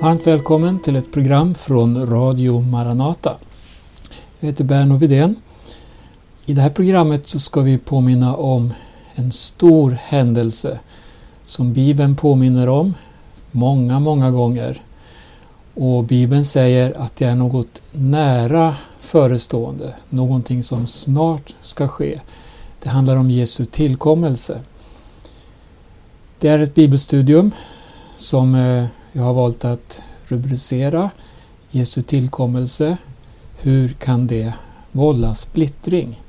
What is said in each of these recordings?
Varmt välkommen till ett program från Radio Maranata. Jag heter Berno Widén. I det här programmet så ska vi påminna om en stor händelse som Bibeln påminner om många, många gånger. Och Bibeln säger att det är något nära förestående, någonting som snart ska ske. Det handlar om Jesu tillkommelse. Det är ett bibelstudium som eh, jag har valt att rubricera Jesu tillkommelse. Hur kan det vålla splittring?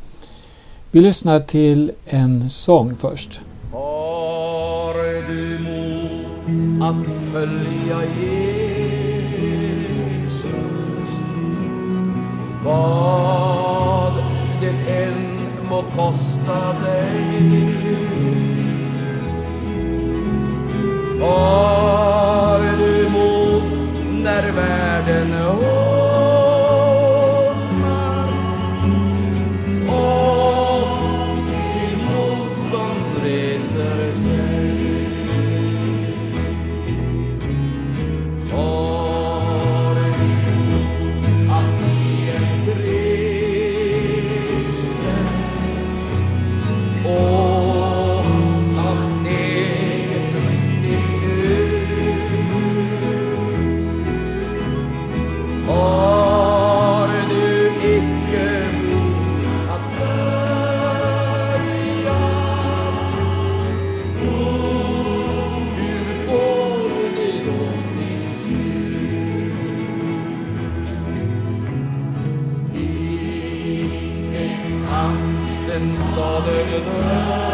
Vi lyssnar till en sång först. Har du mod att följa Jesus? Vad det än må kosta dig. Var när världen Fenster der Welt.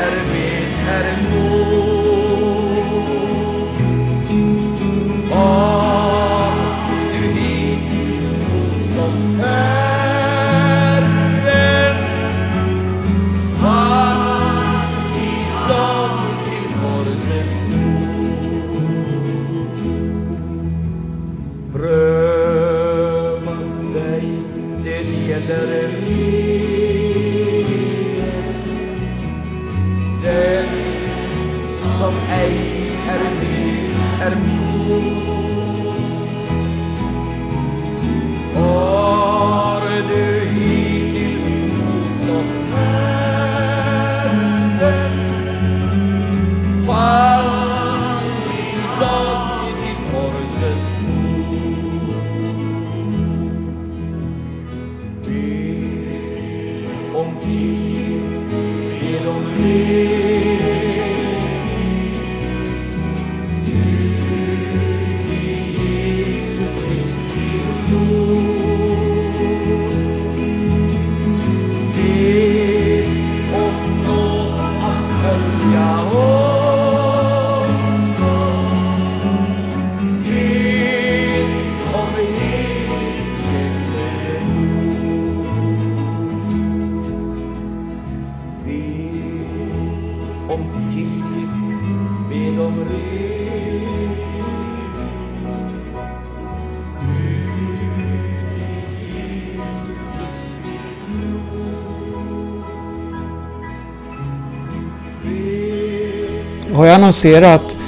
Är med är emot jag annonserat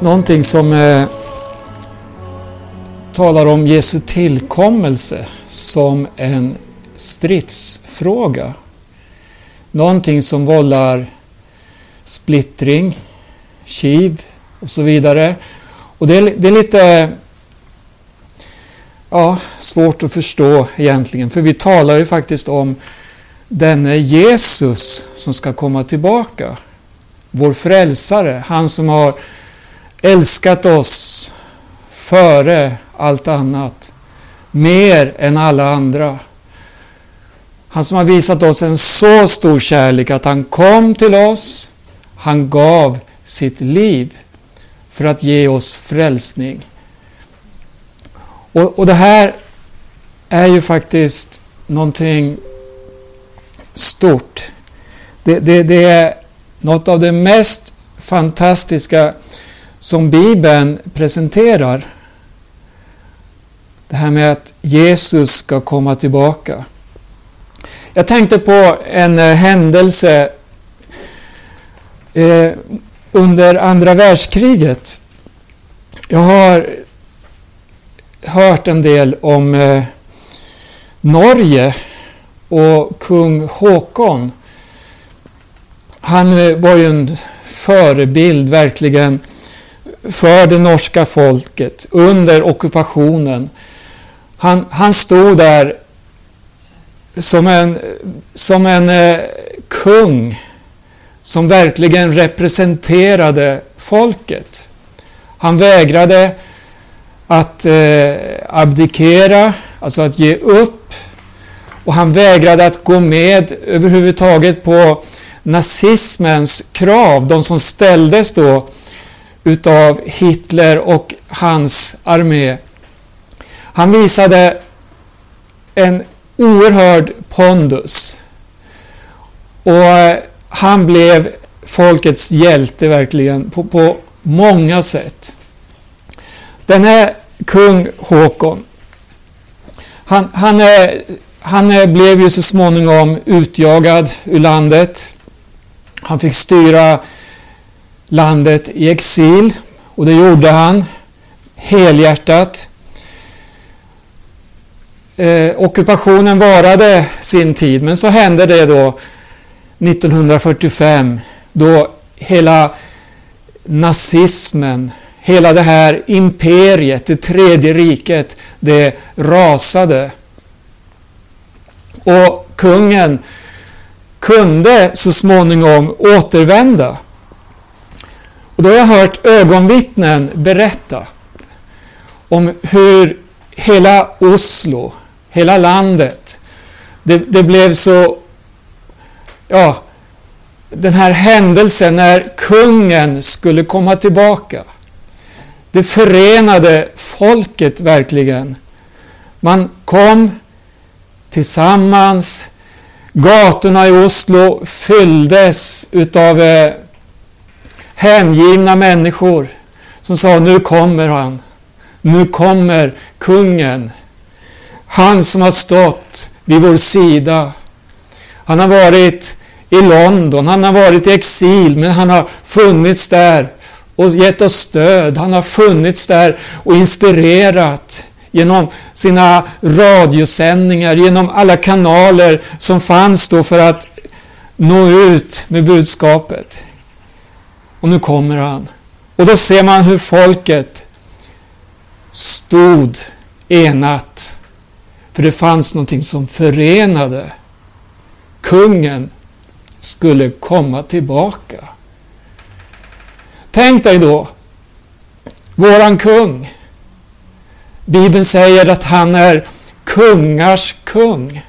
någonting som eh, talar om Jesu tillkommelse som en stridsfråga. Någonting som vållar splittring, kiv och så vidare. Och det är, det är lite ja, svårt att förstå egentligen, för vi talar ju faktiskt om denne Jesus som ska komma tillbaka. Vår frälsare, han som har älskat oss före allt annat. Mer än alla andra. Han som har visat oss en så stor kärlek att han kom till oss. Han gav sitt liv för att ge oss frälsning. Och, och det här är ju faktiskt någonting stort. Det, det, det något av det mest fantastiska som Bibeln presenterar. Det här med att Jesus ska komma tillbaka. Jag tänkte på en eh, händelse eh, under andra världskriget. Jag har hört en del om eh, Norge och kung Håkon. Han eh, var ju en förebild verkligen för det norska folket under ockupationen. Han, han stod där som en, som en eh, kung som verkligen representerade folket. Han vägrade att eh, abdikera, alltså att ge upp. Och han vägrade att gå med överhuvudtaget på nazismens krav, de som ställdes då utav Hitler och hans armé. Han visade en oerhörd pondus. Och eh, han blev folkets hjälte verkligen på, på många sätt. Den här kung Håkon, han, han, eh, han eh, blev ju så småningom utjagad ur landet. Han fick styra landet i exil och det gjorde han helhjärtat. Eh, ockupationen varade sin tid men så hände det då 1945 då hela nazismen, hela det här imperiet, det tredje riket, det rasade. Och kungen kunde så småningom återvända. Och då har jag hört ögonvittnen berätta om hur hela Oslo, hela landet, det, det blev så... Ja, den här händelsen när kungen skulle komma tillbaka. Det förenade folket verkligen. Man kom tillsammans. Gatorna i Oslo fylldes utav eh, hängivna människor som sa nu kommer han. Nu kommer kungen. Han som har stått vid vår sida. Han har varit i London, han har varit i exil, men han har funnits där och gett oss stöd. Han har funnits där och inspirerat genom sina radiosändningar, genom alla kanaler som fanns då för att nå ut med budskapet. Och nu kommer han. Och då ser man hur folket stod enat. För det fanns någonting som förenade. Kungen skulle komma tillbaka. Tänk dig då, våran kung. Bibeln säger att han är kungars kung.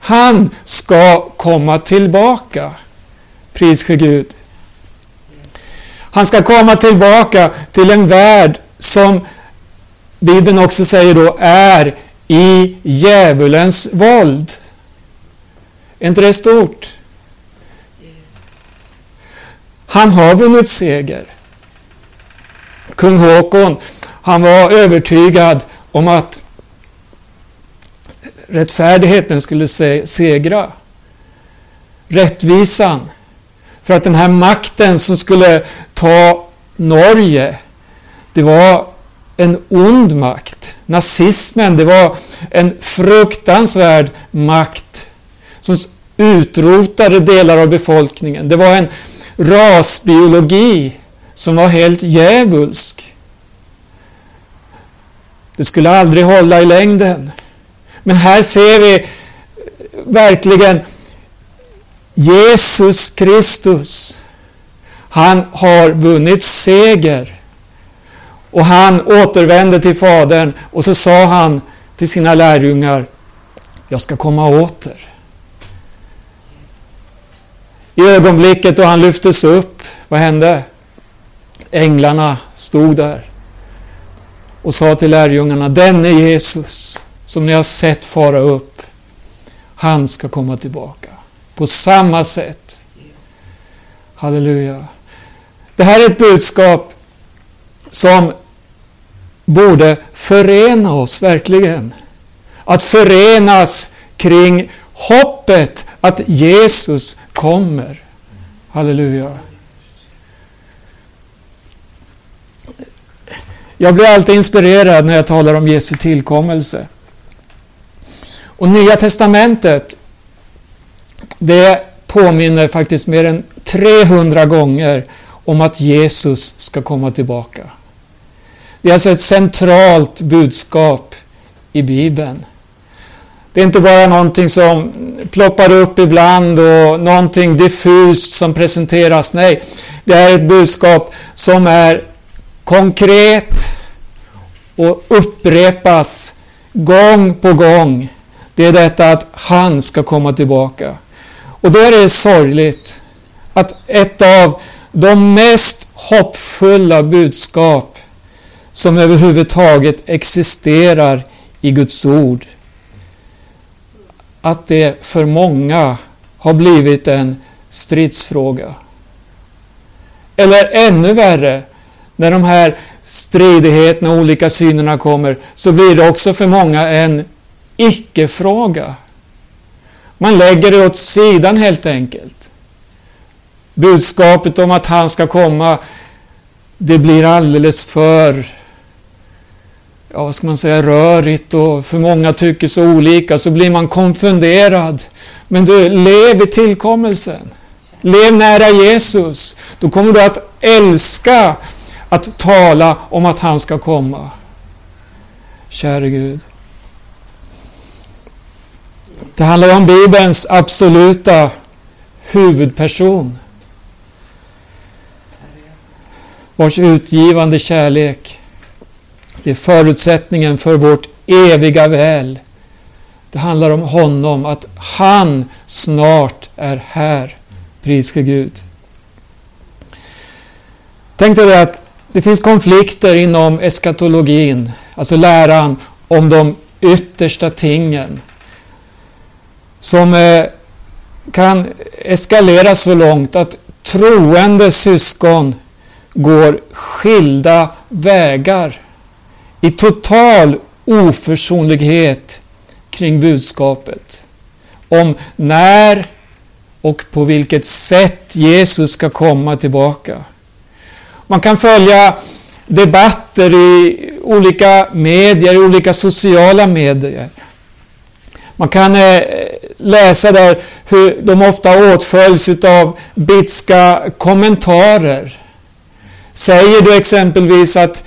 Han ska komma tillbaka. Pris för Gud. Han ska komma tillbaka till en värld som Bibeln också säger då är i djävulens våld. Är inte det stort? Han har vunnit seger. Kung Håkon, han var övertygad om att rättfärdigheten skulle segra. Rättvisan. För att den här makten som skulle ta Norge, det var en ond makt. Nazismen, det var en fruktansvärd makt som utrotade delar av befolkningen. Det var en rasbiologi som var helt djävulsk. Det skulle aldrig hålla i längden. Men här ser vi verkligen Jesus Kristus. Han har vunnit seger. Och han återvände till Fadern och så sa han till sina lärjungar, jag ska komma åter. I ögonblicket då han lyftes upp, vad hände? Änglarna stod där och sa till lärjungarna, denne Jesus som ni har sett fara upp, han ska komma tillbaka. På samma sätt. Halleluja. Det här är ett budskap som borde förena oss verkligen. Att förenas kring hoppet att Jesus kommer. Halleluja. Jag blir alltid inspirerad när jag talar om Jesu tillkommelse. Och Nya Testamentet, det påminner faktiskt mer än 300 gånger om att Jesus ska komma tillbaka. Det är alltså ett centralt budskap i Bibeln. Det är inte bara någonting som ploppar upp ibland och någonting diffust som presenteras. Nej, det är ett budskap som är konkret och upprepas gång på gång. Det är detta att han ska komma tillbaka. Och då är det sorgligt att ett av de mest hoppfulla budskap som överhuvudtaget existerar i Guds ord, att det för många har blivit en stridsfråga. Eller ännu värre, när de här stridigheterna och olika synerna kommer, så blir det också för många en icke-fråga. Man lägger det åt sidan helt enkelt. Budskapet om att han ska komma, det blir alldeles för ja, vad ska man säga, rörigt och för många tycker så olika, så blir man konfunderad. Men du, lev i tillkommelsen. Lev nära Jesus. Då kommer du att älska att tala om att han ska komma. Käre Gud. Det handlar om Bibelns absoluta huvudperson. Vars utgivande kärlek det är förutsättningen för vårt eviga väl. Det handlar om honom, att han snart är här. Priske Gud. Tänk dig att det finns konflikter inom eskatologin, alltså läran om de yttersta tingen, som eh, kan eskalera så långt att troende syskon går skilda vägar i total oförsonlighet kring budskapet om när och på vilket sätt Jesus ska komma tillbaka. Man kan följa debatter i olika medier, i olika sociala medier. Man kan eh, läsa där hur de ofta åtföljs av bitska kommentarer. Säger du exempelvis att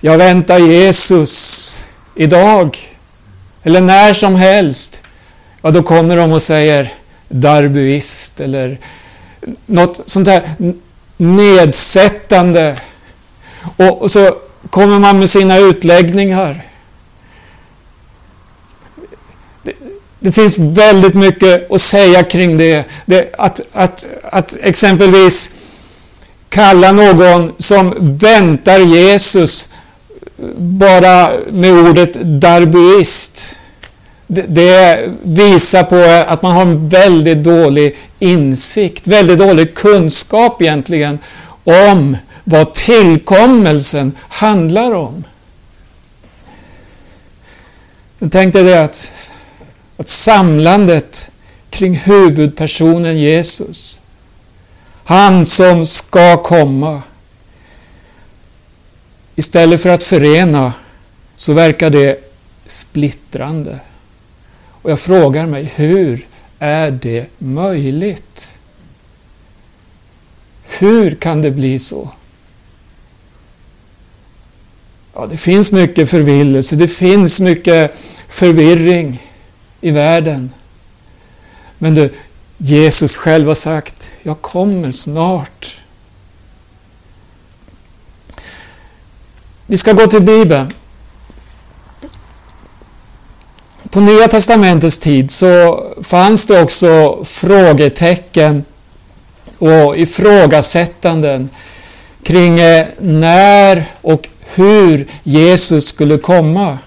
jag väntar Jesus idag eller när som helst, ja då kommer de och säger darbuist eller något sånt där nedsättande. Och, så kommer man med sina utläggningar. Det, det finns väldigt mycket att säga kring det. det att, att, att exempelvis kalla någon som väntar Jesus bara med ordet darbuist det visar på att man har en väldigt dålig insikt, väldigt dålig kunskap egentligen om vad tillkommelsen handlar om. Jag tänkte det att, att samlandet kring huvudpersonen Jesus, han som ska komma, istället för att förena så verkar det splittrande. Och jag frågar mig, hur är det möjligt? Hur kan det bli så? Ja, det finns mycket förvillelse, det finns mycket förvirring i världen. Men du, Jesus själv har sagt, jag kommer snart. Vi ska gå till Bibeln. På Nya Testamentets tid så fanns det också frågetecken och ifrågasättanden kring eh, när och hur Jesus skulle komma.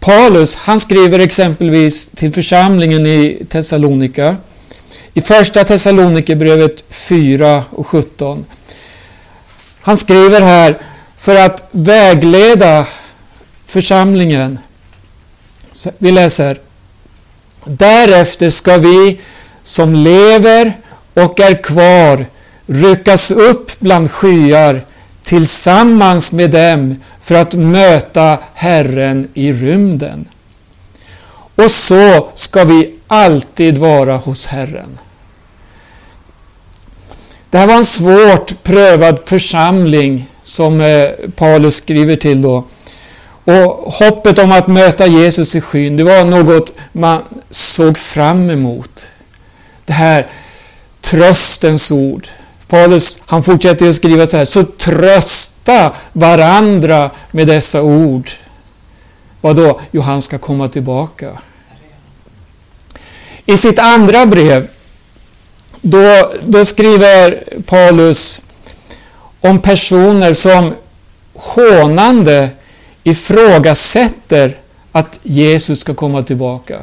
Paulus han skriver exempelvis till församlingen i Thessalonika i första Thessalonikerbrevet 4 och 17. Han skriver här för att vägleda församlingen. Vi läser. Därefter ska vi som lever och är kvar ryckas upp bland skyar tillsammans med dem för att möta Herren i rymden. Och så ska vi alltid vara hos Herren. Det här var en svårt prövad församling som eh, Paulus skriver till då. Och hoppet om att möta Jesus i skyn, det var något man såg fram emot. Det här tröstens ord. Paulus han fortsätter att skriva så här, så trösta varandra med dessa ord. Vadå? Jo, han ska komma tillbaka. I sitt andra brev, då, då skriver Paulus om personer som hånande ifrågasätter att Jesus ska komma tillbaka.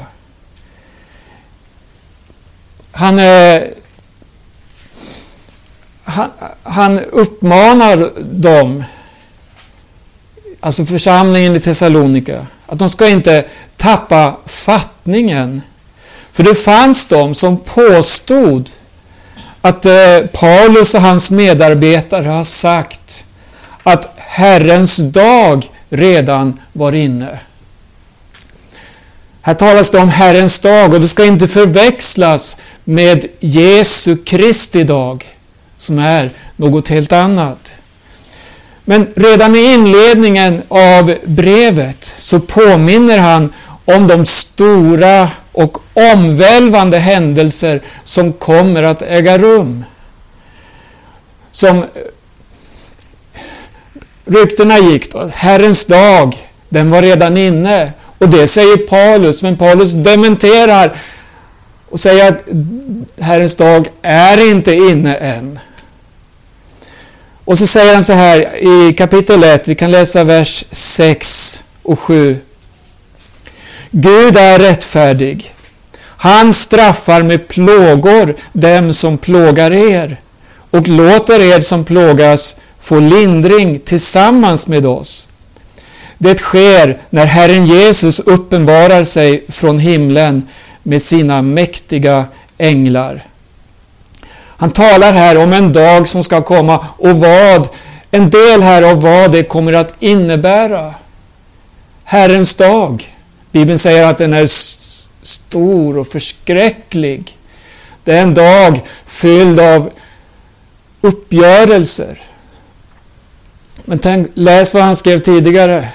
Han, eh, han, han uppmanar dem, alltså församlingen i Thessalonika, att de ska inte tappa fattningen. För det fanns de som påstod att eh, Paulus och hans medarbetare har sagt att Herrens dag redan var inne. Här talas det om Herrens dag och det ska inte förväxlas med Jesu Kristi dag som är något helt annat. Men redan i inledningen av brevet så påminner han om de stora och omvälvande händelser som kommer att äga rum. Som ryktena gick då, att Herrens dag, den var redan inne. Och det säger Paulus, men Paulus dementerar och säger att Herrens dag är inte inne än. Och så säger han så här i kapitel 1, vi kan läsa vers 6 och 7. Gud är rättfärdig. Han straffar med plågor dem som plågar er och låter er som plågas få lindring tillsammans med oss. Det sker när Herren Jesus uppenbarar sig från himlen med sina mäktiga änglar. Han talar här om en dag som ska komma och vad, en del här av vad det kommer att innebära. Herrens dag. Bibeln säger att den är stor och förskräcklig. Det är en dag fylld av uppgörelser. Men tänk, läs vad han skrev tidigare.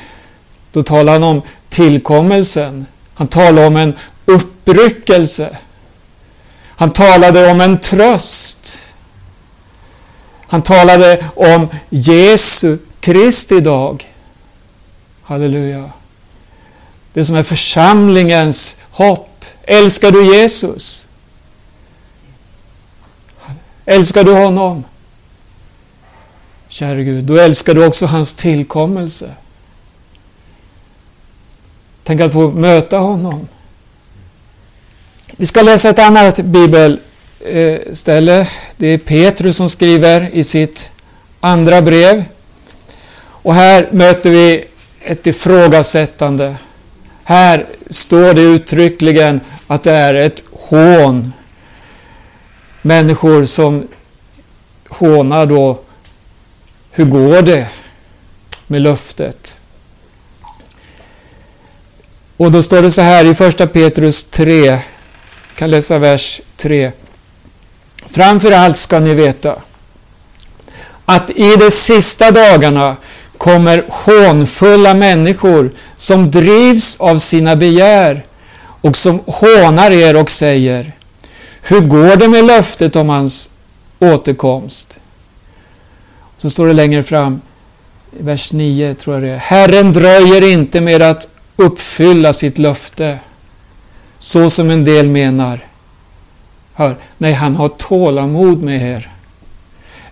Då talar han om tillkommelsen. Han talar om en uppryckelse. Han talade om en tröst. Han talade om Jesu Kristi dag. Halleluja. Det som är församlingens hopp. Älskar du Jesus? Älskar du honom? Käre Gud, då älskar du också hans tillkommelse. Tänk att få möta honom Vi ska läsa ett annat bibelställe. Det är Petrus som skriver i sitt andra brev. Och här möter vi ett ifrågasättande. Här står det uttryckligen att det är ett hån. Människor som hånar då, hur går det med löftet? Och då står det så här i första Petrus 3, jag kan läsa vers 3. Framför allt ska ni veta att i de sista dagarna kommer hånfulla människor som drivs av sina begär och som hånar er och säger Hur går det med löftet om hans återkomst? Så står det längre fram i vers 9 tror jag det är. Herren dröjer inte med att uppfylla sitt löfte så som en del menar. Hör, nej, han har tålamod med er.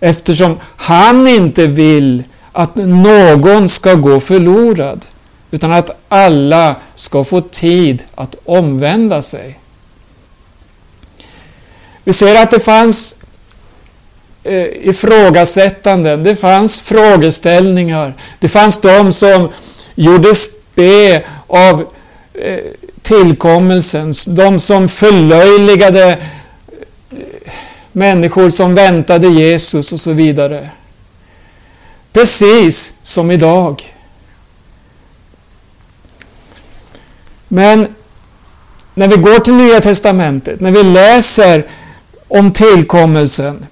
Eftersom han inte vill att någon ska gå förlorad, utan att alla ska få tid att omvända sig. Vi ser att det fanns eh, ifrågasättanden, det fanns frågeställningar, det fanns de som gjorde spe av eh, tillkommelsen, de som förlöjligade eh, människor som väntade Jesus och så vidare. Precis som idag. Men när vi går till Nya Testamentet, när vi läser om tillkommelsen,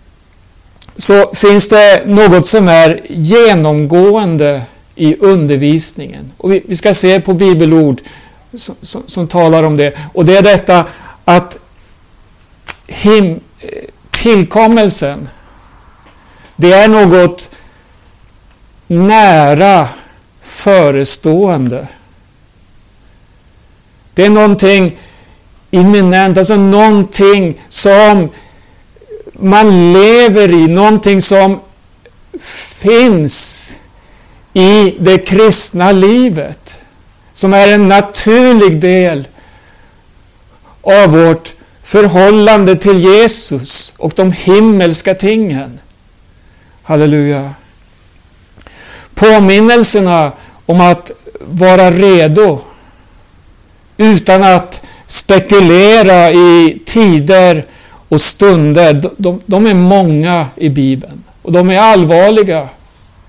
så finns det något som är genomgående i undervisningen. Och vi, vi ska se på bibelord som, som, som, talar om det. Och det är detta att him, eh, tillkommelsen, det är något nära förestående. Det är någonting imminent, alltså någonting som man lever i, någonting som finns i det kristna livet. Som är en naturlig del av vårt förhållande till Jesus och de himmelska tingen. Halleluja. Påminnelserna om att vara redo utan att spekulera i tider och stunder. De, de, är många i Bibeln och de är allvarliga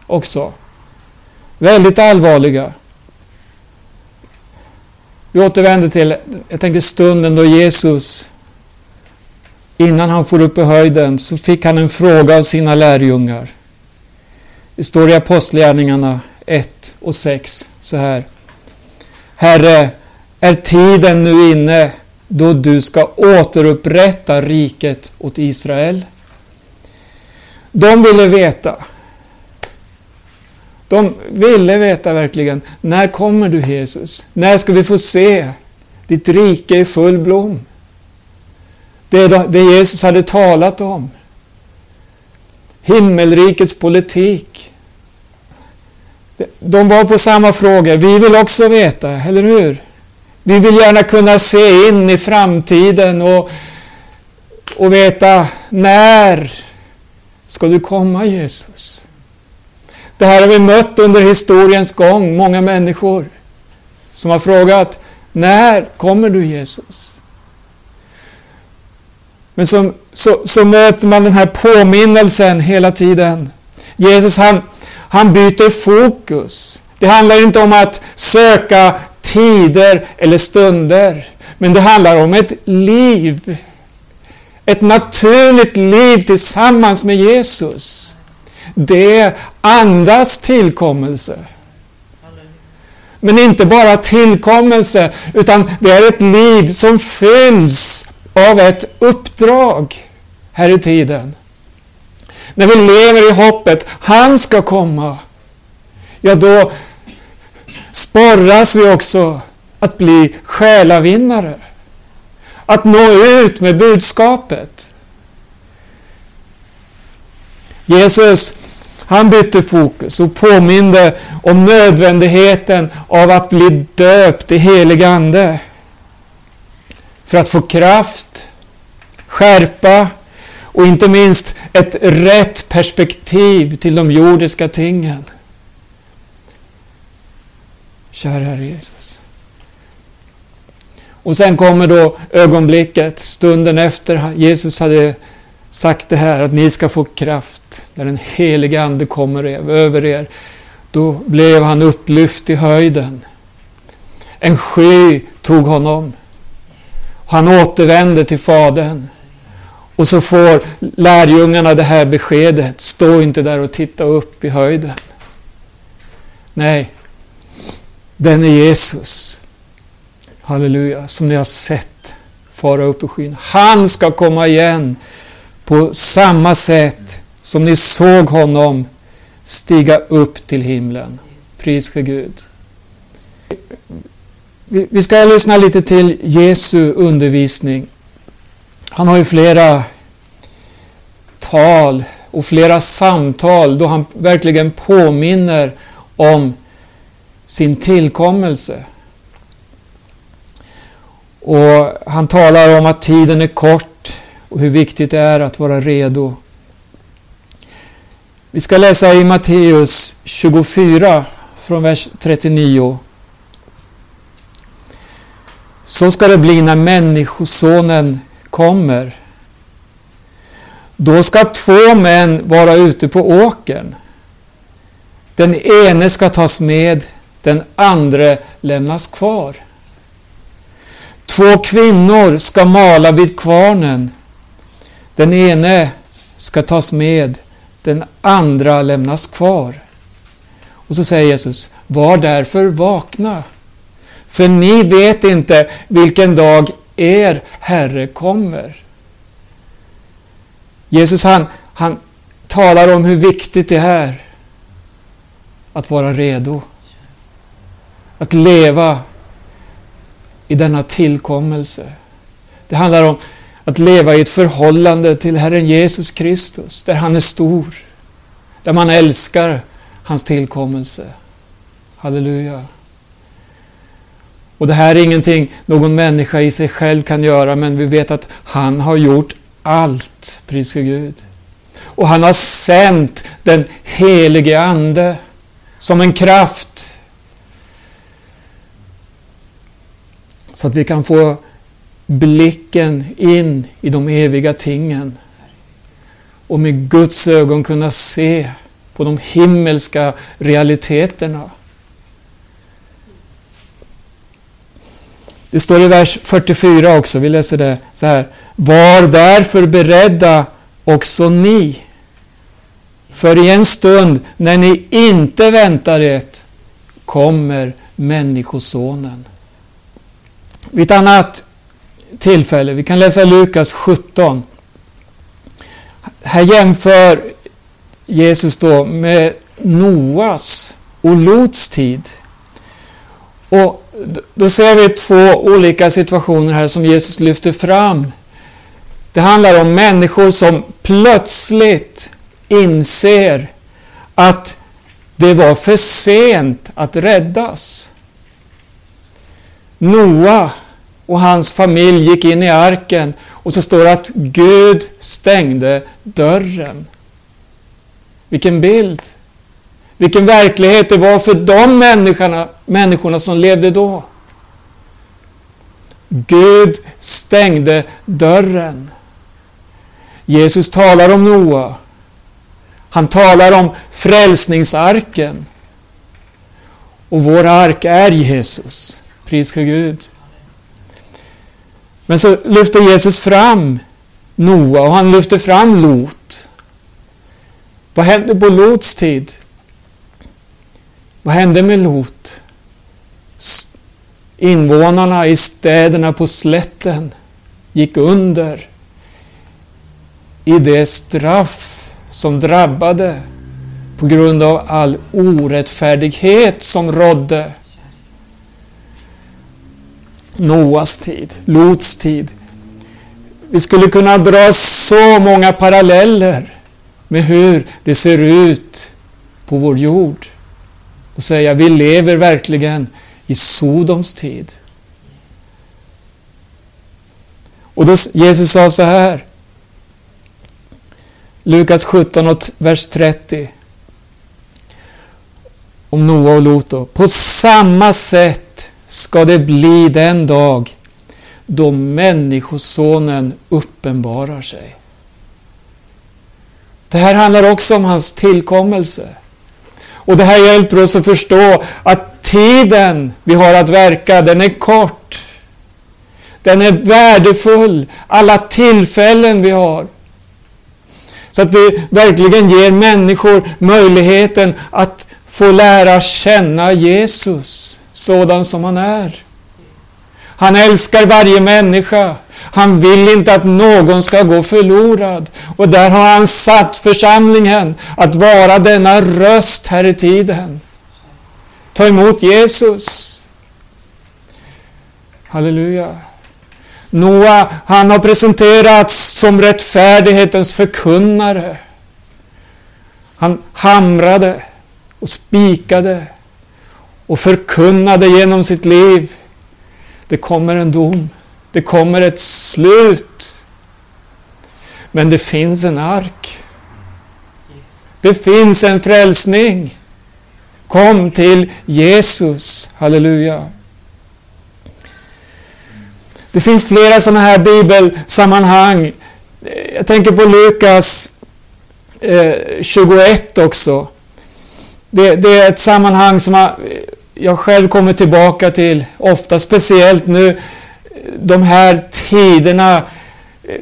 också. Väldigt allvarliga. Vi återvänder till, jag tänkte stunden då Jesus innan han for upp i höjden så fick han en fråga av sina lärjungar. Det står i Apostlagärningarna 1 och 6 så här. Herre, är tiden nu inne då du ska återupprätta riket åt Israel? De ville veta. De ville veta verkligen, när kommer du Jesus? När ska vi få se ditt rike i full blom? Det, det Jesus hade talat om. Himmelrikets politik. De var på samma frågor. Vi vill också veta, eller hur? Vi vill gärna kunna se in i framtiden och, och veta när ska du komma Jesus? Det här har vi mött under historiens gång, många människor som har frågat när kommer du Jesus? Men så, så, så möter man den här påminnelsen hela tiden. Jesus han, han byter fokus. Det handlar inte om att söka tider eller stunder. Men det handlar om ett liv. Ett naturligt liv tillsammans med Jesus. Det andas tillkommelse. Men inte bara tillkommelse, utan det är ett liv som fylls av ett uppdrag här i tiden. När vi lever i hoppet, han ska komma. Ja, då sporras vi också att bli själavinnare. Att nå ut med budskapet. Jesus, han bytte fokus och påminde om nödvändigheten av att bli döpt i helig Ande. för att få kraft, skärpa och inte minst ett rätt perspektiv till de jordiska tingen. Kära Herre Jesus. Och sen kommer då ögonblicket, stunden efter Jesus hade sagt det här, att ni ska få kraft när den helige Ande kommer över er. Då blev han upplyft i höjden. En sky tog honom. Han återvände till Fadern. Och så får lärjungarna det här beskedet. Stå inte där och titta upp i höjden. Nej, den är Jesus. Halleluja, som ni har sett fara upp i skyn. Han ska komma igen på samma sätt som ni såg honom stiga upp till himlen. Pris för Gud. Vi ska lyssna lite till Jesu undervisning. Han har ju flera tal och flera samtal då han verkligen påminner om sin tillkommelse. Och Han talar om att tiden är kort och hur viktigt det är att vara redo. Vi ska läsa i Matteus 24 från vers 39. Så ska det bli när Människosonen kommer. Då ska två män vara ute på åkern. Den ene ska tas med, den andra lämnas kvar. Två kvinnor ska mala vid kvarnen. Den ene ska tas med, den andra lämnas kvar. Och så säger Jesus, var därför vakna. För ni vet inte vilken dag er Herre kommer. Jesus han, han talar om hur viktigt det är att vara redo. Att leva i denna tillkommelse. Det handlar om att leva i ett förhållande till Herren Jesus Kristus, där han är stor, där man älskar hans tillkommelse. Halleluja. Och det här är ingenting någon människa i sig själv kan göra, men vi vet att han har gjort allt, pris för Gud. Och han har sänt den helige Ande som en kraft. Så att vi kan få blicken in i de eviga tingen. Och med Guds ögon kunna se på de himmelska realiteterna. Det står i vers 44 också, vi läser det så här. Var därför beredda också ni. För i en stund när ni inte väntar det kommer Människosonen. Vid ett annat tillfälle, vi kan läsa Lukas 17. Här jämför Jesus då med Noas och Lots tid. Och då ser vi två olika situationer här som Jesus lyfter fram. Det handlar om människor som plötsligt inser att det var för sent att räddas. Noa och hans familj gick in i arken och så står det att Gud stängde dörren. Vilken bild! Vilken verklighet det var för de människorna, människorna som levde då. Gud stängde dörren. Jesus talar om Noa. Han talar om frälsningsarken. Och vår ark är Jesus. Pris för Gud. Men så lyfter Jesus fram Noa och han lyfter fram Lot. Vad hände på Lots tid? Vad hände med Lot? Invånarna i städerna på slätten gick under i det straff som drabbade på grund av all orättfärdighet som rådde. Noas tid, Lots tid. Vi skulle kunna dra så många paralleller med hur det ser ut på vår jord och säga vi lever verkligen i Sodoms tid. Och då Jesus sa så här. Lukas 17 och vers 30. Om Noa och Lot. På samma sätt ska det bli den dag då Människosonen uppenbarar sig. Det här handlar också om hans tillkommelse. Och det här hjälper oss att förstå att tiden vi har att verka, den är kort. Den är värdefull, alla tillfällen vi har. Så att vi verkligen ger människor möjligheten att få lära känna Jesus sådan som han är. Han älskar varje människa. Han vill inte att någon ska gå förlorad. Och där har han satt församlingen att vara denna röst här i tiden. Ta emot Jesus. Halleluja. Noa, han har presenterats som rättfärdighetens förkunnare. Han hamrade och spikade och förkunnade genom sitt liv. Det kommer en dom. Det kommer ett slut. Men det finns en ark. Det finns en frälsning. Kom till Jesus. Halleluja. Det finns flera sådana här bibelsammanhang. Jag tänker på Lukas eh, 21 också. Det, det, är ett sammanhang som jag själv kommer tillbaka till ofta, speciellt nu de här tiderna eh,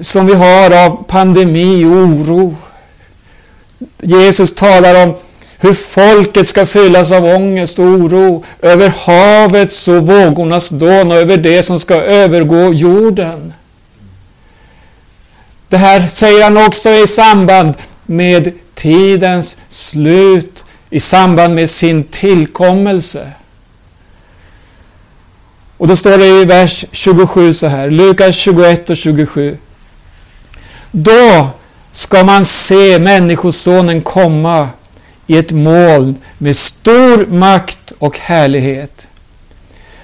som vi har av pandemi och oro. Jesus talar om hur folket ska fyllas av ångest och oro över havets och vågornas dån och över det som ska övergå jorden. Det här säger han också i samband med tidens slut, i samband med sin tillkommelse. Och då står det i vers 27 så här, Lukas 21 och 27. Då ska man se Människosonen komma i ett moln med stor makt och härlighet.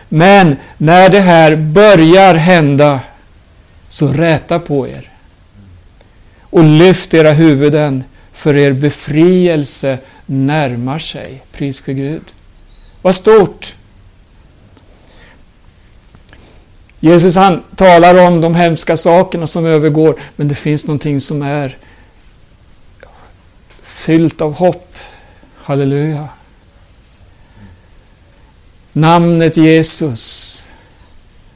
Men när det här börjar hända, så räta på er och lyft era huvuden, för er befrielse närmar sig. Pris för Gud. Vad stort! Jesus han talar om de hemska sakerna som övergår, men det finns någonting som är fyllt av hopp. Halleluja. Namnet Jesus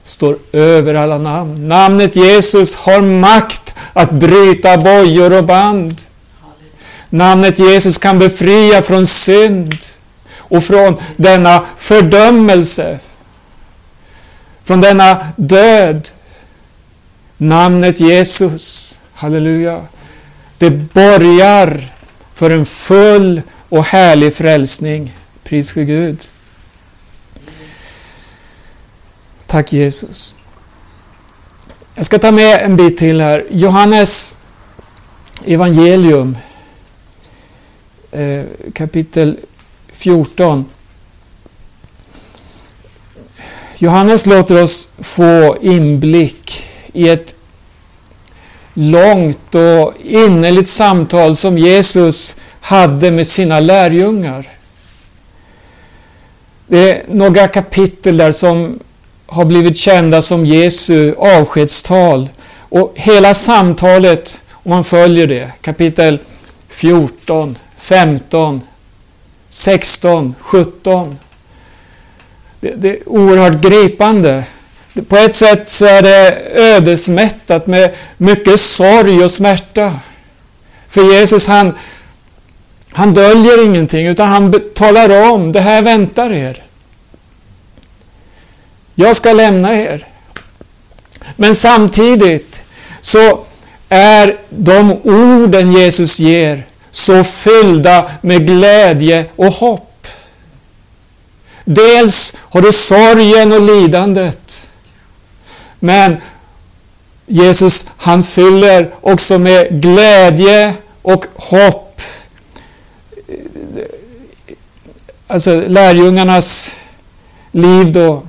står över alla namn. Namnet Jesus har makt att bryta bojor och band. Namnet Jesus kan befria från synd och från denna fördömelse från denna död. Namnet Jesus, halleluja, det borgar för en full och härlig frälsning. Pris för Gud. Tack Jesus. Jag ska ta med en bit till här. Johannes evangelium eh, kapitel 14. Johannes låter oss få inblick i ett långt och innerligt samtal som Jesus hade med sina lärjungar. Det är några kapitel där som har blivit kända som Jesu avskedstal. Och hela samtalet, om man följer det, kapitel 14, 15, 16, 17 det, det är oerhört gripande. På ett sätt så är det ödesmättat med mycket sorg och smärta. För Jesus han, han döljer ingenting utan han talar om, det här väntar er. Jag ska lämna er. Men samtidigt så är de orden Jesus ger så fyllda med glädje och hopp. Dels har du sorgen och lidandet. Men Jesus han fyller också med glädje och hopp. Alltså lärjungarnas liv då.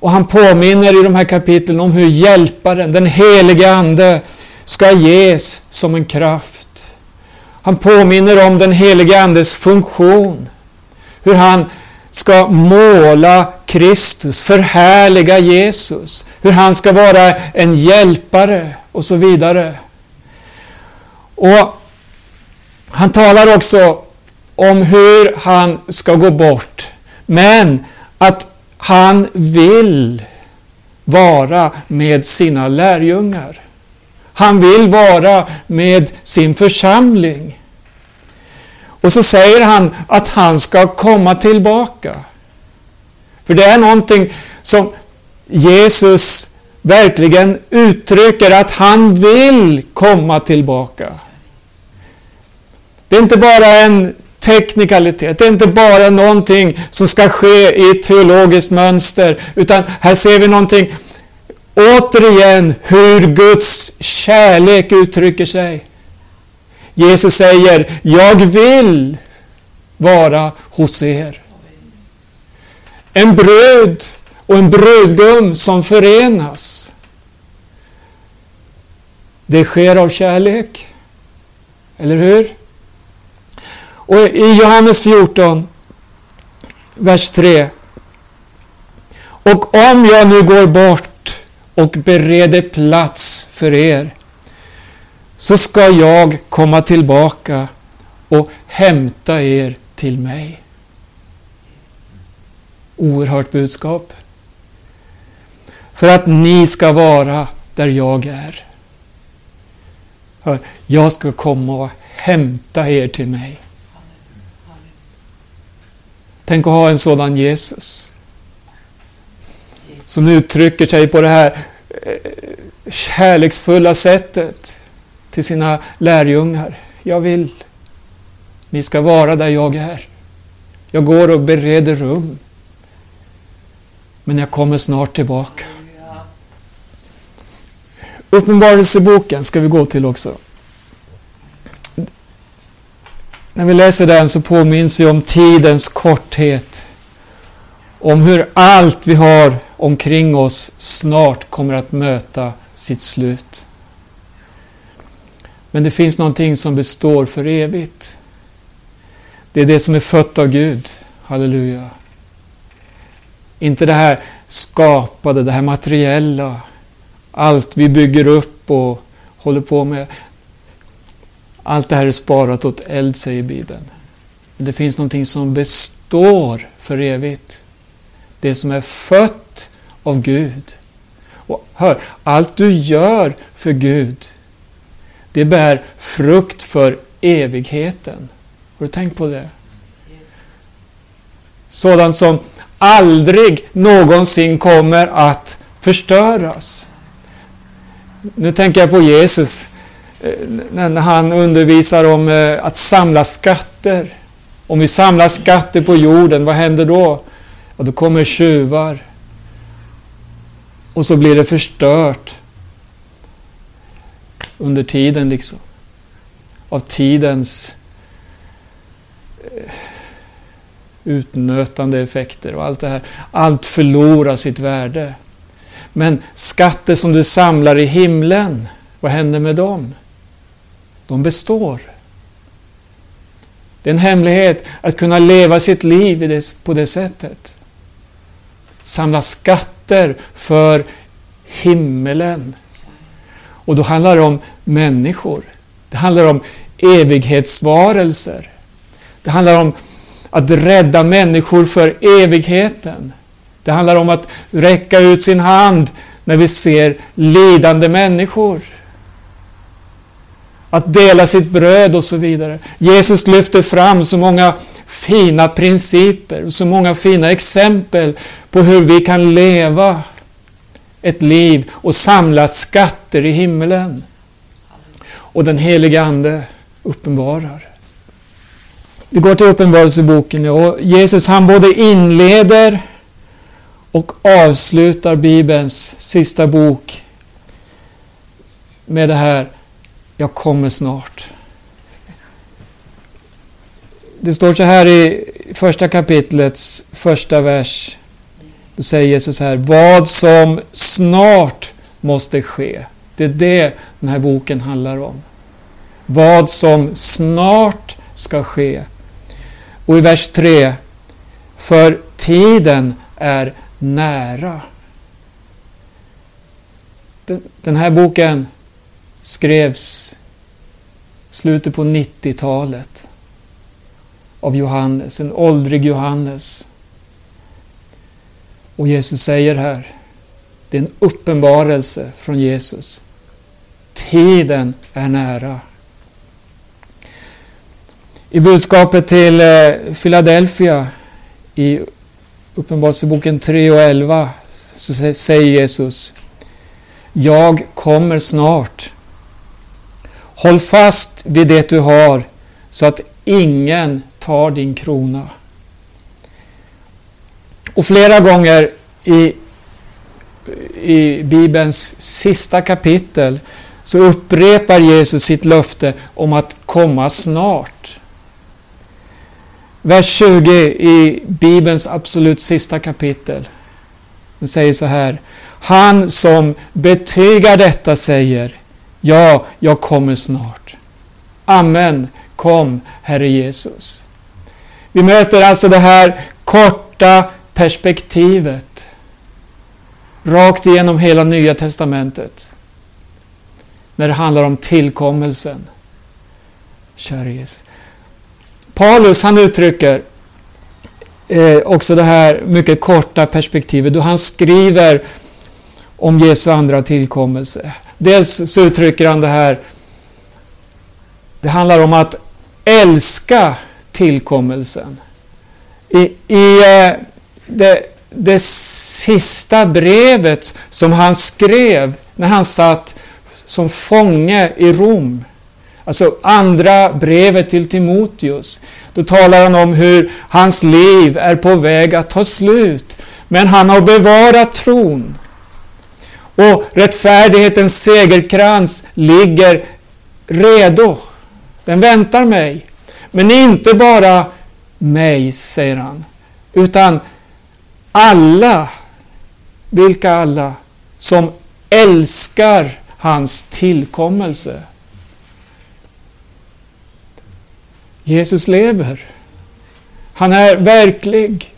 Och han påminner i de här kapitlen om hur hjälparen, den helige Ande, ska ges som en kraft. Han påminner om den helige Andes funktion. Hur han ska måla Kristus, förhärliga Jesus, hur han ska vara en hjälpare och så vidare. Och Han talar också om hur han ska gå bort, men att han vill vara med sina lärjungar. Han vill vara med sin församling. Och så säger han att han ska komma tillbaka. För det är någonting som Jesus verkligen uttrycker att han vill komma tillbaka. Det är inte bara en teknikalitet, det är inte bara någonting som ska ske i ett teologiskt mönster, utan här ser vi någonting återigen hur Guds kärlek uttrycker sig. Jesus säger, jag vill vara hos er. En brud och en brudgum som förenas. Det sker av kärlek. Eller hur? Och i Johannes 14, vers 3. Och om jag nu går bort och bereder plats för er så ska jag komma tillbaka och hämta er till mig. Oerhört budskap. För att ni ska vara där jag är. Hör, jag ska komma och hämta er till mig. Tänk att ha en sådan Jesus. Som uttrycker sig på det här eh, kärleksfulla sättet till sina lärjungar. Jag vill, ni ska vara där jag är. Jag går och bereder rum. Men jag kommer snart tillbaka. Uppenbarelseboken ska vi gå till också. När vi läser den så påminns vi om tidens korthet. Om hur allt vi har omkring oss snart kommer att möta sitt slut. Men det finns någonting som består för evigt. Det är det som är fött av Gud. Halleluja. Inte det här skapade, det här materiella. Allt vi bygger upp och håller på med. Allt det här är sparat åt eld, säger Bibeln. Men det finns någonting som består för evigt. Det som är fött av Gud. Och hör, allt du gör för Gud, det bär frukt för evigheten. Har du tänkt på det? Sådant som aldrig någonsin kommer att förstöras. Nu tänker jag på Jesus eh, när han undervisar om eh, att samla skatter. Om vi samlar skatter på jorden, vad händer då? Ja, då kommer tjuvar. Och så blir det förstört under tiden liksom. Av tidens eh, utnötande effekter och allt det här. Allt förlorar sitt värde. Men skatter som du samlar i himlen, vad händer med dem? De består. Det är en hemlighet att kunna leva sitt liv på det sättet. Samla skatt skatter för himmelen. Och då handlar det om människor. Det handlar om evighetsvarelser. Det handlar om att rädda människor för evigheten. Det handlar om att räcka ut sin hand när vi ser lidande människor. Att dela sitt bröd och så vidare. Jesus lyfter fram så många fina principer och så många fina exempel på hur vi kan leva ett liv och samla skatter i himlen. Och den helige Ande uppenbarar. Vi går till Uppenbarelseboken och Jesus han både inleder och avslutar Bibelns sista bok med det här jag kommer snart. Det står så här i första kapitlets första vers. Då säger Jesus här, vad som snart måste ske. Det är det den här boken handlar om. Vad som snart ska ske. Och i vers 3, för tiden är nära. Den här boken skrevs slutet på 90-talet av Johannes, en åldrig Johannes. Och Jesus säger här, det är en uppenbarelse från Jesus. Tiden är nära. I budskapet till eh, Philadelphia i Uppenbarelseboken 3 och 11 så säger Jesus Jag kommer snart. Håll fast vid det du har så att ingen tar din krona. Och flera gånger i, i Bibelns sista kapitel så upprepar Jesus sitt löfte om att komma snart. Vers 20 i Bibelns absolut sista kapitel. Den säger så här. Han som betygar detta säger Ja, jag kommer snart. Amen. Kom, Herre Jesus. Vi möter alltså det här korta perspektivet rakt igenom hela Nya Testamentet när det handlar om tillkommelsen. Kära Jesus. Paulus han uttrycker eh, också det här mycket korta perspektivet då han skriver om Jesu andra tillkommelse. Dels så uttrycker han det här, det handlar om att älska tillkommelsen. I, i eh, det, det sista brevet som han skrev när han satt som fånge i Rom Alltså andra brevet till Timoteus. Då talar han om hur hans liv är på väg att ta slut. Men han har bevarat tron. Och rättfärdighetens segerkrans ligger redo. Den väntar mig. Men inte bara mig, säger han. Utan alla, vilka alla, som älskar hans tillkommelse. Jesus lever. Han är verklig.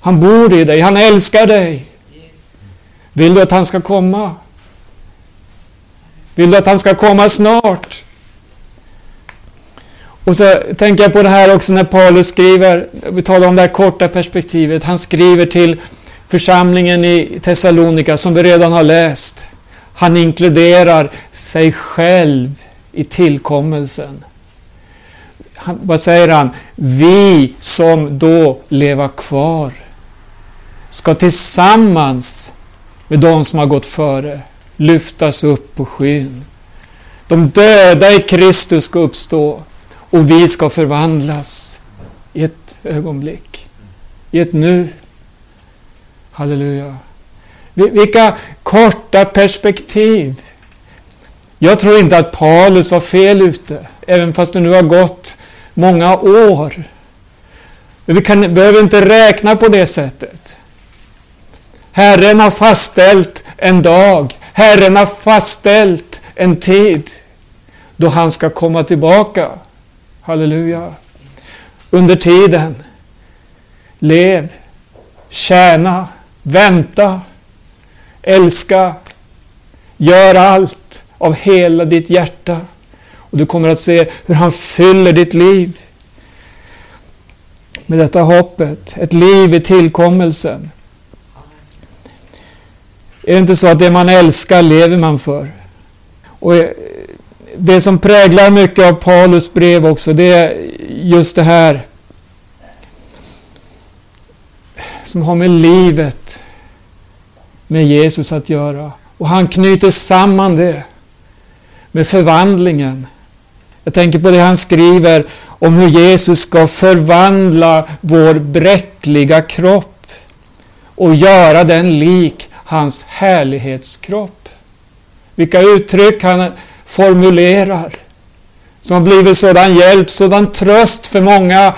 Han bor i dig, han älskar dig. Vill du att han ska komma? Vill du att han ska komma snart? Och så tänker jag på det här också när Paulus skriver, vi talar om det här korta perspektivet, han skriver till församlingen i Thessalonika som vi redan har läst. Han inkluderar sig själv i tillkommelsen han, vad säger han? Vi som då lever kvar ska tillsammans med de som har gått före lyftas upp på skyn. De döda i Kristus ska uppstå och vi ska förvandlas i ett ögonblick, i ett nu. Halleluja. Vilka korta perspektiv. Jag tror inte att Paulus var fel ute, även fast det nu har gått många år. Men vi kan, behöver inte räkna på det sättet. Herren har fastställt en dag. Herren har fastställt en tid då han ska komma tillbaka. Halleluja. Under tiden, lev, tjäna, vänta, älska, gör allt av hela ditt hjärta. Och du kommer att se hur han fyller ditt liv med detta hoppet. Ett liv i tillkommelsen. Är det inte så att det man älskar lever man för? Och eh, det som präglar mycket av Paulus brev också, det är just det här som har med livet med Jesus att göra. Och han knyter samman det med förvandlingen jag tänker på det han skriver om hur Jesus ska förvandla vår bräckliga kropp och göra den lik hans härlighetskropp. Vilka uttryck han formulerar som har blivit sådan hjälp, sådan tröst för många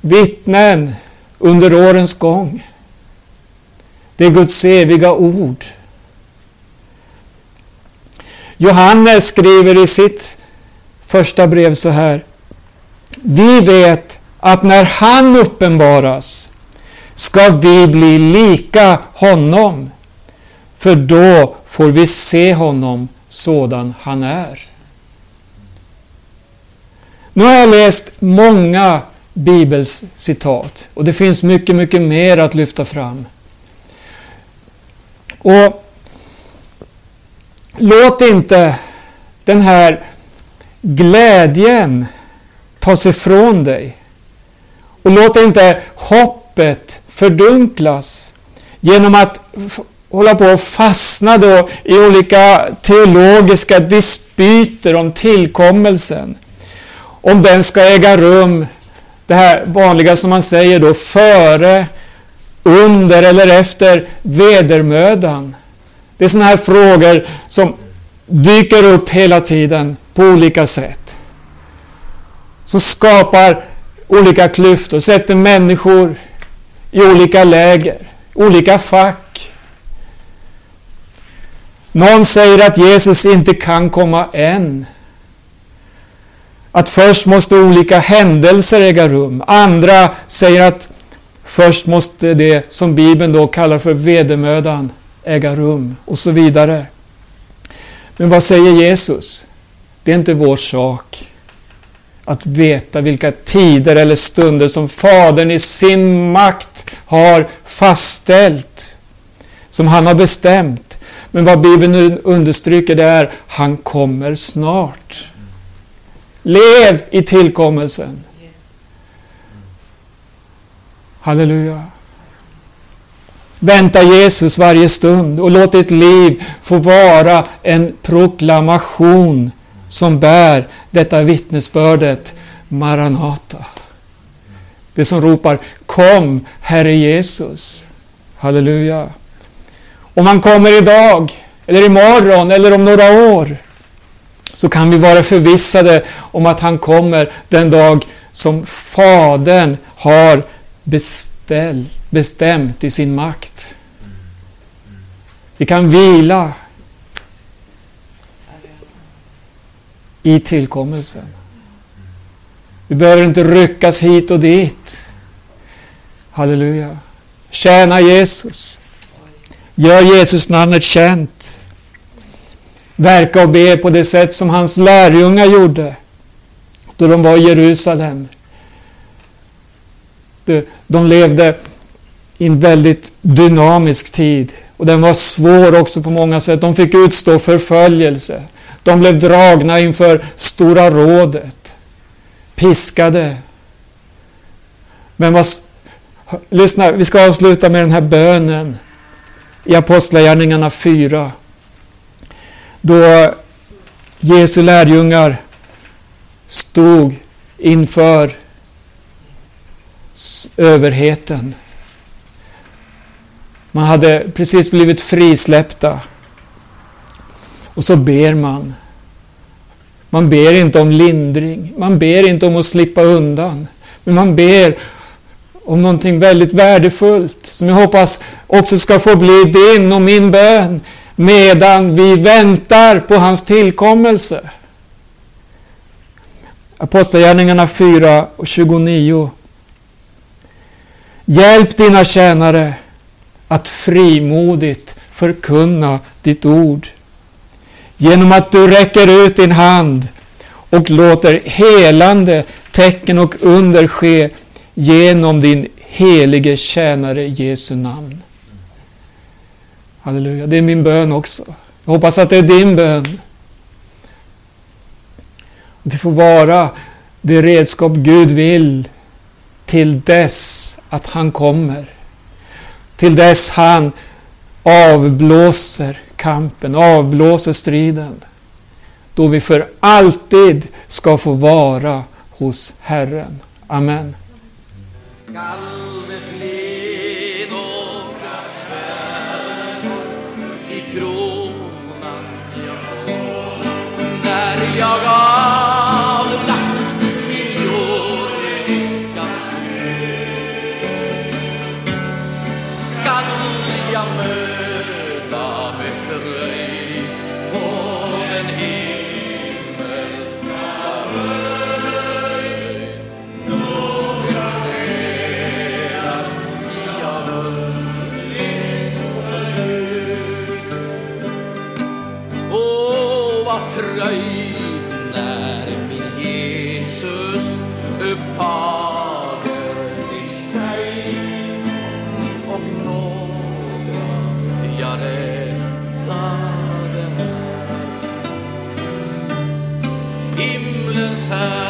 vittnen under årens gång. Det är Guds eviga ord. Johannes skriver i sitt första brev så här. Vi vet att när han uppenbaras ska vi bli lika honom. För då får vi se honom sådan han är. Nu har jag läst många bibelcitat och det finns mycket, mycket mer att lyfta fram. Och Låt inte den här glädjen tas ifrån dig. Och låt inte hoppet fördunklas genom att hålla på och fastna då i olika teologiska dispyter om tillkommelsen. Om den ska äga rum, det här vanliga som man säger då, före, under eller efter vedermödan. Det är sådana här frågor som dyker upp hela tiden på olika sätt. Som skapar olika klyftor, sätter människor i olika läger, olika fack. Någon säger att Jesus inte kan komma än. Att först måste olika händelser äga rum. Andra säger att först måste det som Bibeln då kallar för vedermödan äga rum och så vidare. Men vad säger Jesus? Det är inte vår sak att veta vilka tider eller stunder som Fadern i sin makt har fastställt, som han har bestämt. Men vad Bibeln nu understryker det är, han kommer snart. Lev i tillkommelsen. Halleluja. Vänta Jesus varje stund och låt ditt liv få vara en proklamation som bär detta vittnesbördet Maranata. Det som ropar Kom Herre Jesus. Halleluja. Om han kommer idag, eller imorgon, eller om några år så kan vi vara förvissade om att han kommer den dag som Fadern har beställ, bestämt i sin makt. Vi kan vila i tillkommelsen. Vi behöver inte ryckas hit och dit. Halleluja. Tjäna Jesus. Gör Jesus namnet känt. Verka och be på det sätt som hans lärjungar gjorde då de var i Jerusalem. De levde i en väldigt dynamisk tid. Och den var svår också på många sätt. De fick utstå förföljelse. De blev dragna inför Stora rådet. Piskade. Men vad... Lyssna, vi ska avsluta med den här bönen i Apostlagärningarna 4. Då Jesu lärjungar stod inför överheten. Man hade precis blivit frisläppta. Och så ber man. Man ber inte om lindring. Man ber inte om att slippa undan. Men man ber om någonting väldigt värdefullt som jag hoppas också ska få bli din och min bön medan vi väntar på hans tillkommelse. Apostlagärningarna 4 och 29. Hjälp dina tjänare att frimodigt förkunna ditt ord. Genom att du räcker ut din hand och låter helande tecken och under ske genom din helige tjänare Jesu namn. Halleluja, det är min bön också. Jag hoppas att det är din bön. Vi får vara det redskap Gud vill till dess att han kommer till dess han avblåser kampen, avblåser striden. Då vi för alltid ska få vara hos Herren. Amen. Scotland. Fröjd när min Jesus upptager till sig och några jag räddade här. Himlens här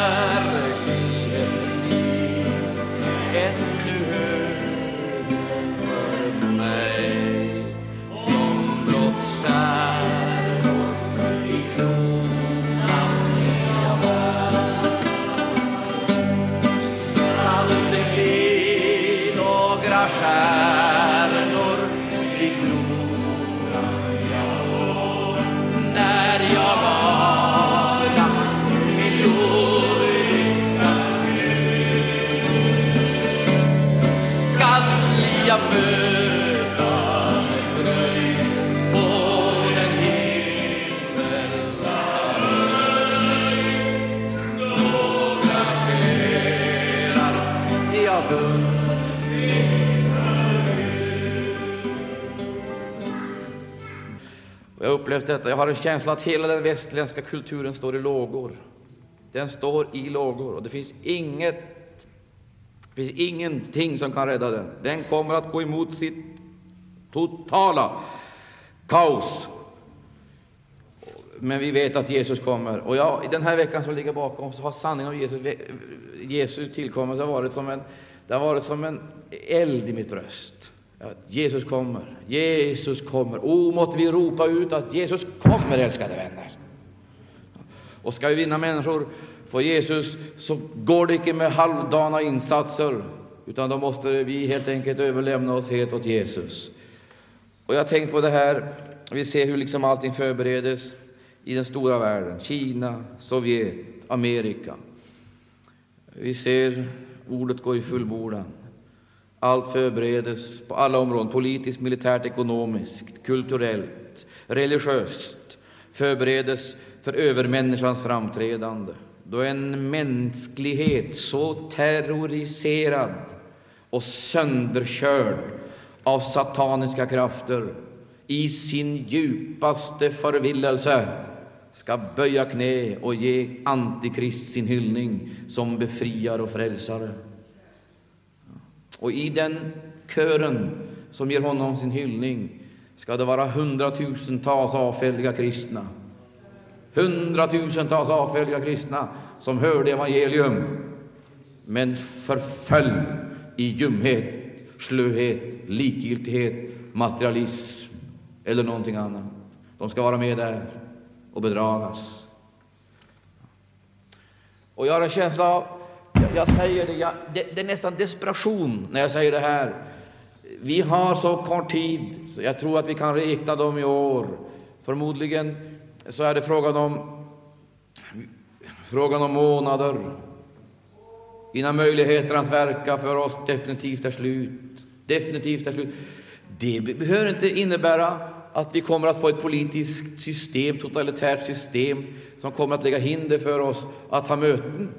upplevt detta. Jag har en känsla att hela den västerländska kulturen står i lågor. Den står i lågor och det finns inget det finns ingenting som kan rädda den. Den kommer att gå emot sitt totala kaos. Men vi vet att Jesus kommer. Och jag, i den här veckan som ligger bakom så har sanningen om Jesus, Jesu tillkommelse varit som en, det har varit som en eld i mitt bröst. Att Jesus kommer, Jesus kommer. O, måtte vi ropa ut att Jesus kommer, älskade vänner. Och ska vi vinna människor för Jesus så går det inte med halvdana insatser, utan då måste vi helt enkelt överlämna oss helt åt Jesus. Och jag har tänkt på det här, vi ser hur liksom allting förberedes i den stora världen. Kina, Sovjet, Amerika. Vi ser ordet gå i fullbordan. Allt förberedes på alla områden, politiskt, militärt, ekonomiskt, kulturellt, religiöst. Förberedes för övermänniskans framträdande. Då en mänsklighet så terroriserad och sönderkörd av sataniska krafter i sin djupaste förvillelse ska böja knä och ge Antikrist sin hyllning som befriare och frälsare. Och i den kören som ger honom sin hyllning ska det vara hundratusentals avfälliga kristna. Hundratusentals avfälliga kristna som hörde evangelium men förföll i ljumhet, slöhet, likgiltighet, materialism eller någonting annat. De ska vara med där och bedragas. Och jag har en känsla av, jag, säger det, jag, det, det är nästan desperation när jag säger det här. Vi har så kort tid, så jag tror att vi kan räkna dem i år. Förmodligen så är det frågan om, frågan om månader innan möjligheten att verka för oss definitivt är slut. Definitivt är slut. Det behöver inte innebära att vi kommer att få ett politiskt system, totalitärt system, som kommer att lägga hinder för oss att ha möten.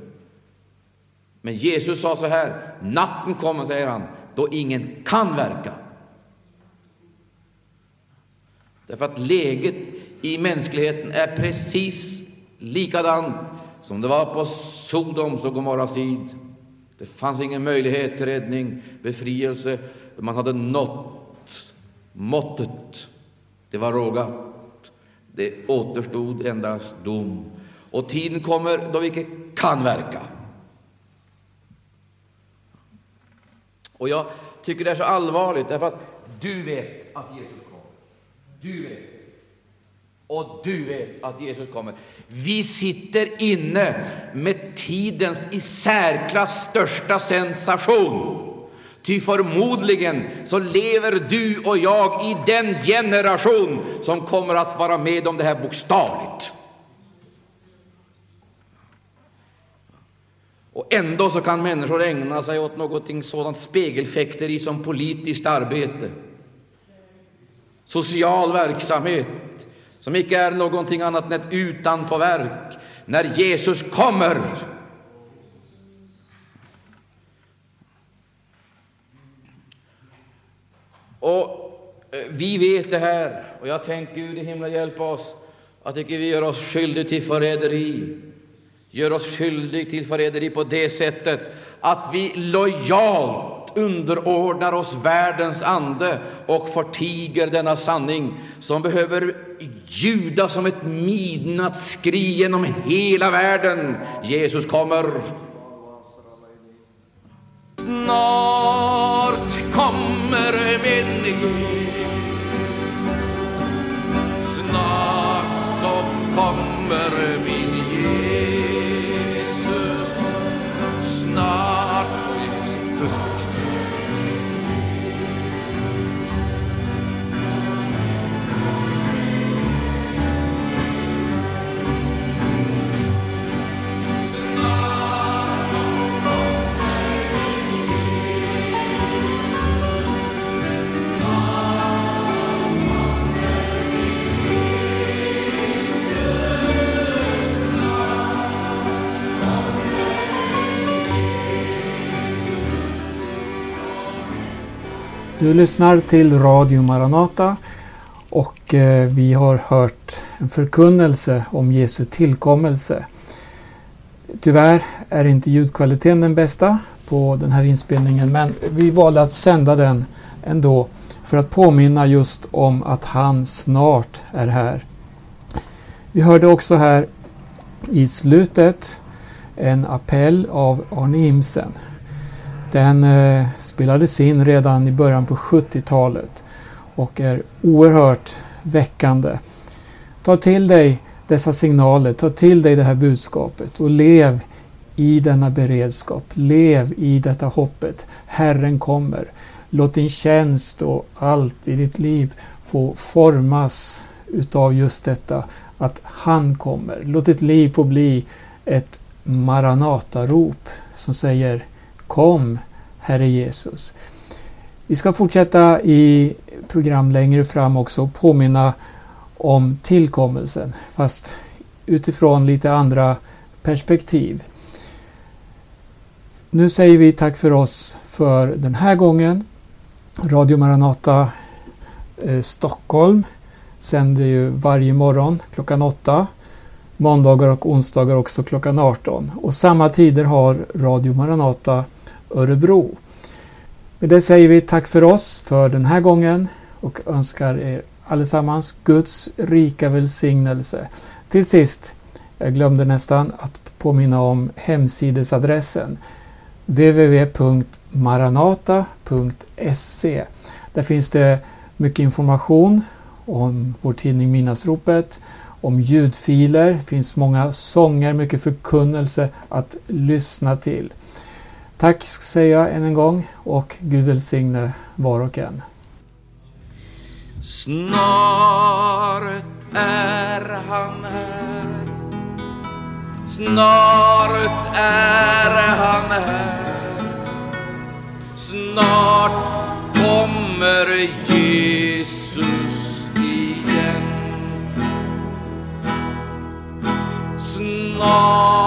Men Jesus sa så här, natten kommer, säger han, då ingen kan verka. Därför att läget i mänskligheten är precis likadant som det var på Sodoms och Gomorras tid. Det fanns ingen möjlighet till räddning, befrielse. Man hade nått måttet. Det var rågat. Det återstod endast dom. Och tiden kommer då vi icke kan verka. Och jag tycker det är så allvarligt, därför att du vet att Jesus kommer. Du vet. Och du vet att Jesus kommer. Vi sitter inne med tidens i särklass största sensation. Ty förmodligen så lever du och jag i den generation som kommer att vara med om det här bokstavligt. Och ändå så kan människor ägna sig åt någonting sådant spegelfäkteri som politiskt arbete, social verksamhet, som icke är någonting annat än ett utanpåverk. När Jesus kommer Och eh, vi vet det här, och jag tänker Gud i himlen hjälpa oss Att icke vi gör oss skyldiga till förräderi, gör oss skyldig till förräderi på det sättet att vi lojalt underordnar oss världens ande och förtiger denna sanning som behöver ljuda som ett midnattsskri genom hela världen. Jesus kommer. Snart kommer min Jesus. Snart så kommer min Du lyssnar till Radio Maranata och eh, vi har hört en förkunnelse om Jesu tillkommelse. Tyvärr är inte ljudkvaliteten den bästa på den här inspelningen men vi valde att sända den ändå för att påminna just om att han snart är här. Vi hörde också här i slutet en appell av Arne Imsen den eh, spelades in redan i början på 70-talet och är oerhört väckande. Ta till dig dessa signaler, ta till dig det här budskapet och lev i denna beredskap. Lev i detta hoppet. Herren kommer. Låt din tjänst och allt i ditt liv få formas utav just detta att han kommer. Låt ditt liv få bli ett Maranata-rop som säger Kom, Herre Jesus. Vi ska fortsätta i program längre fram också och påminna om tillkommelsen, fast utifrån lite andra perspektiv. Nu säger vi tack för oss för den här gången. Radio Maranata eh, Stockholm sänder ju varje morgon klockan 8. Måndagar och onsdagar också klockan 18. Och samma tider har Radio Maranata Örebro. Med det säger vi tack för oss för den här gången och önskar er allesammans Guds rika välsignelse. Till sist, jag glömde nästan att påminna om hemsidesadressen www.maranata.se Där finns det mycket information om vår tidning Minnasropet, om ljudfiler, det finns många sånger, mycket förkunnelse att lyssna till. Tack säger jag än en gång och Gud välsigne var och en. Snart är han här. Snart är han här. Snart kommer Jesus igen. Snart